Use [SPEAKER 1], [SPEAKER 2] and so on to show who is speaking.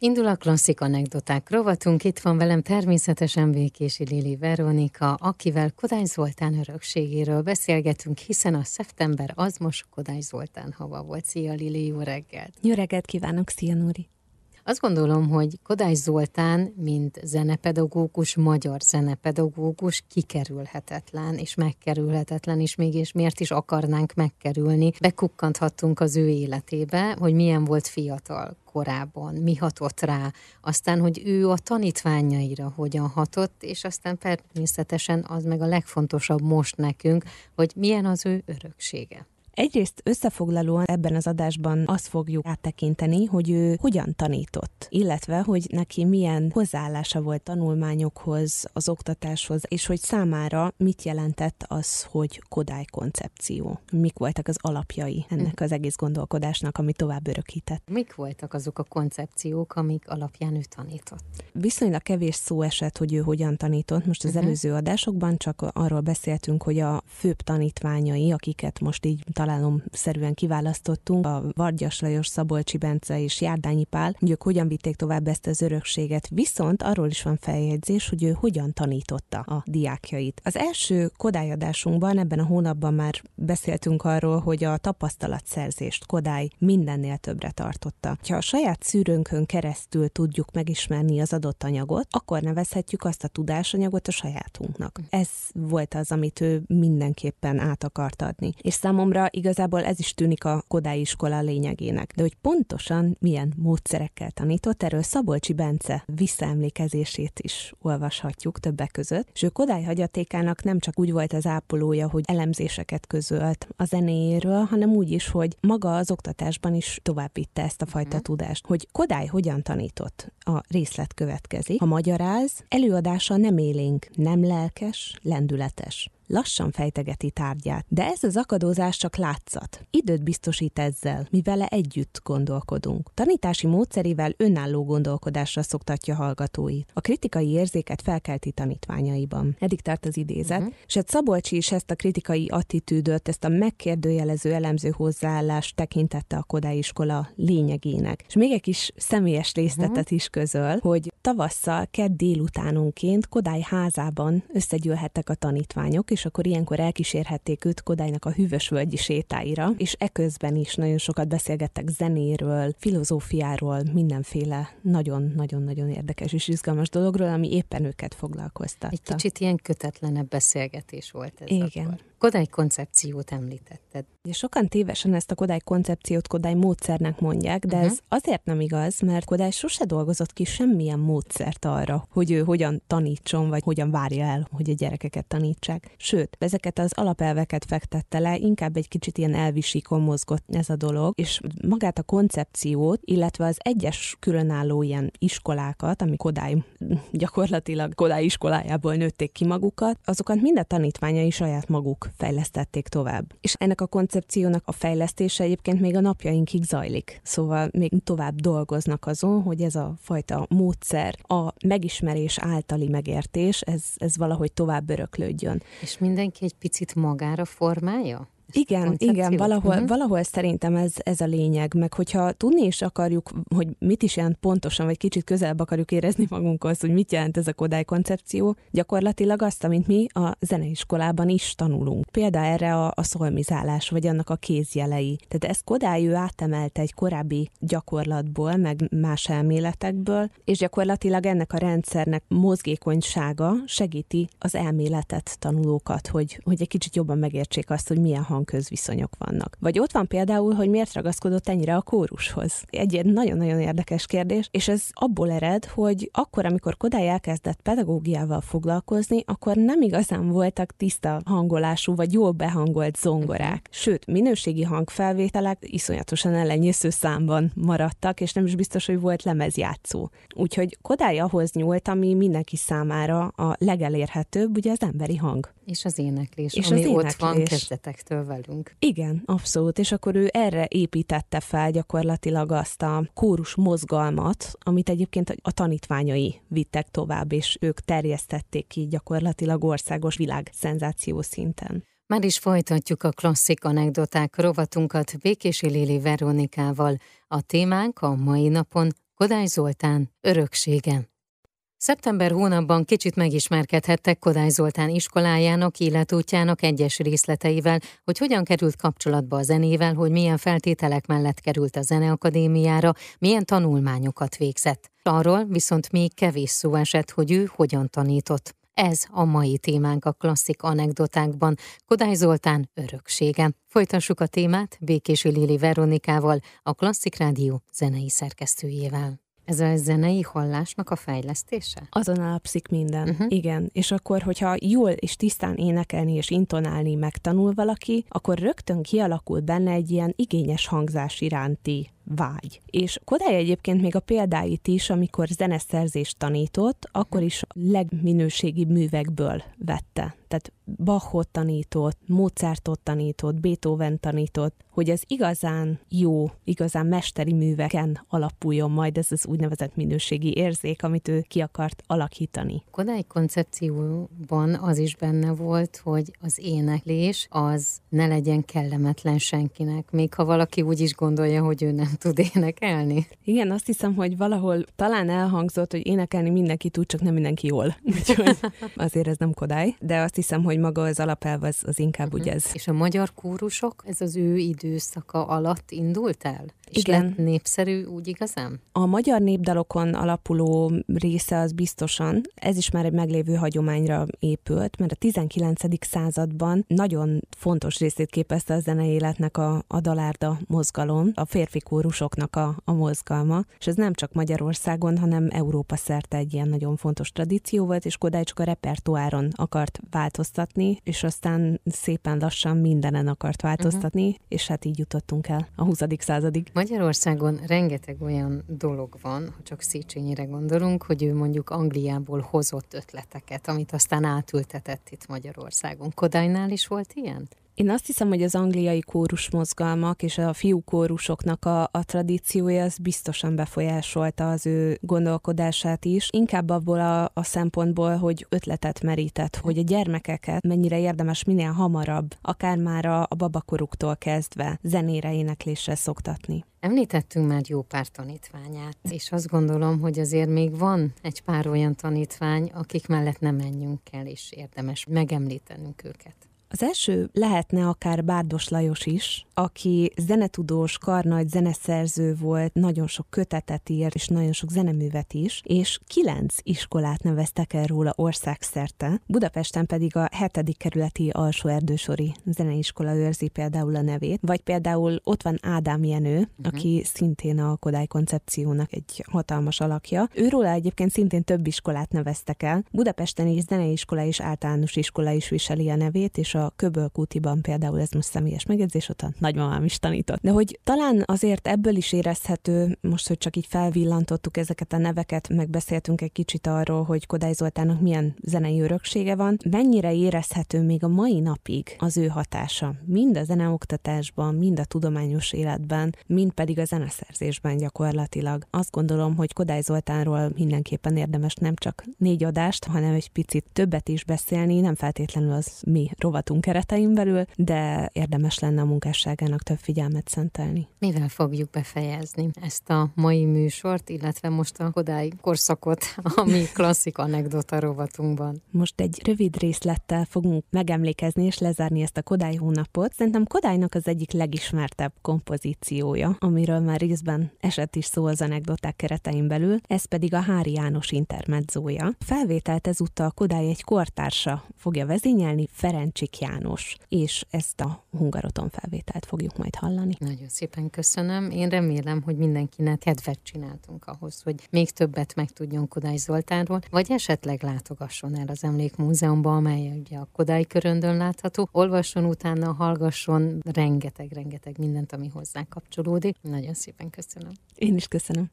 [SPEAKER 1] Indul a klasszik anekdoták rovatunk, itt van velem természetesen Békési Lili Veronika, akivel Kodály Zoltán örökségéről beszélgetünk, hiszen a szeptember az most Kodály Zoltán hava volt. Szia Lili, jó reggelt!
[SPEAKER 2] Jó reggelt kívánok, szia Nóri!
[SPEAKER 1] Azt gondolom, hogy Kodály Zoltán, mint zenepedagógus, magyar zenepedagógus kikerülhetetlen, és megkerülhetetlen, és mégis miért is akarnánk megkerülni. Bekukkanthattunk az ő életébe, hogy milyen volt fiatal korábban, mi hatott rá, aztán, hogy ő a tanítványaira hogyan hatott, és aztán természetesen az meg a legfontosabb most nekünk, hogy milyen az ő öröksége.
[SPEAKER 2] Egyrészt összefoglalóan ebben az adásban azt fogjuk áttekinteni, hogy ő hogyan tanított, illetve hogy neki milyen hozzáállása volt tanulmányokhoz, az oktatáshoz, és hogy számára mit jelentett az, hogy Kodály koncepció. Mik voltak az alapjai ennek az egész gondolkodásnak, ami tovább örökített.
[SPEAKER 1] Mik voltak azok a koncepciók, amik alapján ő tanított?
[SPEAKER 2] Viszonylag kevés szó esett, hogy ő hogyan tanított. Most az uh-huh. előző adásokban csak arról beszéltünk, hogy a főbb tanítványai, akiket most így talán szerűen kiválasztottunk, a Vargyas Lajos, Szabolcsi Bence és Járdányi Pál, hogy ők hogyan vitték tovább ezt az örökséget. Viszont arról is van feljegyzés, hogy ő hogyan tanította a diákjait. Az első kodályadásunkban ebben a hónapban már beszéltünk arról, hogy a tapasztalatszerzést Kodály mindennél többre tartotta. Ha a saját szűrőnkön keresztül tudjuk megismerni az adott anyagot, akkor nevezhetjük azt a tudásanyagot a sajátunknak. Ez volt az, amit ő mindenképpen át akart adni. És számomra igazából ez is tűnik a Kodály iskola lényegének. De hogy pontosan milyen módszerekkel tanított, erről Szabolcsi Bence visszaemlékezését is olvashatjuk többek között. És ő Kodály hagyatékának nem csak úgy volt az ápolója, hogy elemzéseket közölt a zenéjéről, hanem úgy is, hogy maga az oktatásban is továbbvitte ezt a fajta uh-huh. tudást. Hogy Kodály hogyan tanított? A részlet következik. A magyaráz, előadása nem élénk, nem lelkes, lendületes lassan fejtegeti tárgyát, de ez az akadózás csak látszat. Időt biztosít ezzel, mi vele együtt gondolkodunk. Tanítási módszerével önálló gondolkodásra szoktatja hallgatóit. A kritikai érzéket felkelti tanítványaiban. Eddig tart az idézet, uh-huh. és egy Szabolcsi is ezt a kritikai attitűdöt, ezt a megkérdőjelező elemző hozzáállást tekintette a Kodály iskola lényegének. És még egy kis személyes részletet uh-huh. is közöl, hogy tavasszal, kedd délutánonként Kodály házában összegyűlhettek a tanítványok, és akkor ilyenkor elkísérhették őt Kodálynak a hűvös völgyi sétáira, és eközben is nagyon sokat beszélgettek zenéről, filozófiáról, mindenféle nagyon-nagyon-nagyon érdekes és izgalmas dologról, ami éppen őket foglalkoztatta.
[SPEAKER 1] Egy kicsit ilyen kötetlenebb beszélgetés volt ez
[SPEAKER 2] Igen. Akkor.
[SPEAKER 1] Kodály koncepciót említetted.
[SPEAKER 2] Sokan tévesen ezt a Kodály koncepciót Kodály módszernek mondják, de uh-huh. ez azért nem igaz, mert Kodály sose dolgozott ki semmilyen módszert arra, hogy ő hogyan tanítson, vagy hogyan várja el, hogy a gyerekeket tanítsák. Sőt, ezeket az alapelveket fektette le, inkább egy kicsit ilyen elvisíkon mozgott ez a dolog, és magát a koncepciót, illetve az egyes különálló ilyen iskolákat, ami Kodály gyakorlatilag Kodály iskolájából nőtték ki magukat, azokat mind a tanítványai saját maguk fejlesztették tovább. És ennek a koncepciónak a fejlesztése egyébként még a napjainkig zajlik. Szóval még tovább dolgoznak azon, hogy ez a fajta módszer, a megismerés általi megértés, ez, ez valahogy tovább öröklődjön.
[SPEAKER 1] És mindenki egy picit magára formálja?
[SPEAKER 2] Igen, igen, valahol, uh-huh. valahol szerintem ez, ez a lényeg, meg hogyha tudni is akarjuk, hogy mit is jelent pontosan, vagy kicsit közelebb akarjuk érezni magunkhoz, hogy mit jelent ez a Kodály koncepció, gyakorlatilag azt, amit mi a zeneiskolában is tanulunk. Példa erre a, a szolmizálás, vagy annak a kézjelei. Tehát ezt Kodály ő átemelte egy korábbi gyakorlatból, meg más elméletekből, és gyakorlatilag ennek a rendszernek mozgékonysága segíti az elméletet tanulókat, hogy, hogy egy kicsit jobban megértsék azt, hogy milyen hang közviszonyok vannak. Vagy ott van például, hogy miért ragaszkodott ennyire a kórushoz. Egy, nagyon-nagyon érdekes kérdés, és ez abból ered, hogy akkor, amikor Kodály elkezdett pedagógiával foglalkozni, akkor nem igazán voltak tiszta hangolású vagy jól behangolt zongorák. Sőt, minőségi hangfelvételek iszonyatosan ellenyésző számban maradtak, és nem is biztos, hogy volt lemezjátszó. Úgyhogy Kodály ahhoz nyúlt, ami mindenki számára a legelérhetőbb, ugye az emberi hang.
[SPEAKER 1] És az éneklés, és ami az éneklés. ott van kezdetektől velünk.
[SPEAKER 2] Igen, abszolút, és akkor ő erre építette fel gyakorlatilag azt a kórus mozgalmat, amit egyébként a tanítványai vittek tovább, és ők terjesztették ki gyakorlatilag országos világ szenzáció szinten.
[SPEAKER 1] Már is folytatjuk a klasszik anekdoták rovatunkat Békési Lili Veronikával. A témánk a mai napon Kodály Zoltán, öröksége. Szeptember hónapban kicsit megismerkedhettek Kodály Zoltán iskolájának, életútjának egyes részleteivel, hogy hogyan került kapcsolatba a zenével, hogy milyen feltételek mellett került a Zeneakadémiára, milyen tanulmányokat végzett. Arról viszont még kevés szó esett, hogy ő hogyan tanított. Ez a mai témánk a klasszik anekdotákban, Kodály Zoltán öröksége. Folytassuk a témát Békési Lili Veronikával, a Klasszik Rádió zenei szerkesztőjével. Ez a zenei hallásnak a fejlesztése?
[SPEAKER 2] Azon alapszik minden, uh-huh. igen. És akkor, hogyha jól és tisztán énekelni és intonálni megtanul valaki, akkor rögtön kialakul benne egy ilyen igényes hangzás iránti vágy. És Kodály egyébként még a példáit is, amikor zeneszerzést tanított, akkor is legminőségi művekből vette. Tehát Bachot tanított, Mozartot tanított, Beethoven tanított, hogy az igazán jó, igazán mesteri műveken alapuljon majd ez az úgynevezett minőségi érzék, amit ő ki akart alakítani.
[SPEAKER 1] Kodály koncepcióban az is benne volt, hogy az éneklés az ne legyen kellemetlen senkinek, még ha valaki úgy is gondolja, hogy ő nem tud énekelni.
[SPEAKER 2] Igen, azt hiszem, hogy valahol talán elhangzott, hogy énekelni mindenki tud, csak nem mindenki jól. Úgyhogy azért ez nem Kodály, de azt hiszem, hogy maga az alapelv az, az inkább uh-huh. ugye ez.
[SPEAKER 1] És a magyar kórusok, ez az ő időszaka alatt indult el? És Igen. lett népszerű úgy igazán?
[SPEAKER 2] A magyar népdalokon alapuló része az biztosan, ez is már egy meglévő hagyományra épült, mert a 19. században nagyon fontos részét képezte a zenei életnek a, a dalárda mozgalom, a férfi kórusoknak a, a mozgalma, és ez nem csak Magyarországon, hanem Európa szerte egy ilyen nagyon fontos tradíció volt, és Kodály csak a repertoáron akart változtatni, és aztán szépen lassan mindenen akart változtatni, uh-huh. és hát így jutottunk el a 20. századig.
[SPEAKER 1] Magyarországon rengeteg olyan dolog van, ha csak Széchenyire gondolunk, hogy ő mondjuk Angliából hozott ötleteket, amit aztán átültetett itt Magyarországon. Kodálynál is volt ilyen?
[SPEAKER 2] Én azt hiszem, hogy az angliai kórus mozgalmak és a fiú kórusoknak a, a tradíciója az biztosan befolyásolta az ő gondolkodását is, inkább abból a, a szempontból, hogy ötletet merített, hogy a gyermekeket mennyire érdemes minél hamarabb, akár már a, a babakoruktól kezdve zenére, éneklésre szoktatni.
[SPEAKER 1] Említettünk már jó pár tanítványát, és azt gondolom, hogy azért még van egy pár olyan tanítvány, akik mellett nem menjünk el, és érdemes megemlítenünk őket.
[SPEAKER 2] Az első lehetne akár Bárdos Lajos is, aki zenetudós, karnagy, zeneszerző volt, nagyon sok kötetet írt, és nagyon sok zeneművet is, és kilenc iskolát neveztek el róla országszerte. Budapesten pedig a hetedik kerületi alsó erdősori zeneiskola őrzi például a nevét, vagy például ott van Ádám Jenő, uh-huh. aki szintén a Kodály koncepciónak egy hatalmas alakja. Őróla egyébként szintén több iskolát neveztek el. Budapesten is zeneiskola és általános iskola is viseli a nevét, és a Köbölkútiban például ez most személyes megjegyzés, ott a nagymamám is tanított. De hogy talán azért ebből is érezhető, most, hogy csak így felvillantottuk ezeket a neveket, megbeszéltünk egy kicsit arról, hogy Kodály Zoltának milyen zenei öröksége van, mennyire érezhető még a mai napig az ő hatása, mind a zeneoktatásban, mind a tudományos életben, mind pedig a zeneszerzésben gyakorlatilag. Azt gondolom, hogy Kodály Zoltánról mindenképpen érdemes nem csak négy adást, hanem egy picit többet is beszélni, nem feltétlenül az mi rovat feladatunk keretein belül, de érdemes lenne a munkásságának több figyelmet szentelni.
[SPEAKER 1] Mivel fogjuk befejezni ezt a mai műsort, illetve most a Kodály korszakot, ami klasszik anekdota rovatunkban?
[SPEAKER 2] Most egy rövid részlettel fogunk megemlékezni és lezárni ezt a Kodály hónapot. Szerintem Kodálynak az egyik legismertebb kompozíciója, amiről már részben esett is szó az anekdoták keretein belül, ez pedig a Hári János intermedzója. Felvételt ezúttal Kodály egy kortársa fogja vezényelni, Ferencsik János, és ezt a Hungaroton felvételt fogjuk majd hallani.
[SPEAKER 1] Nagyon szépen köszönöm. Én remélem, hogy mindenkinek kedvet csináltunk ahhoz, hogy még többet megtudjon Kodály Zoltánról, vagy esetleg látogasson el az Emlékmúzeumban, amely ugye a Kodály köröndön látható. Olvasson utána, hallgasson rengeteg-rengeteg mindent, ami hozzá kapcsolódik. Nagyon szépen köszönöm.
[SPEAKER 2] Én is köszönöm.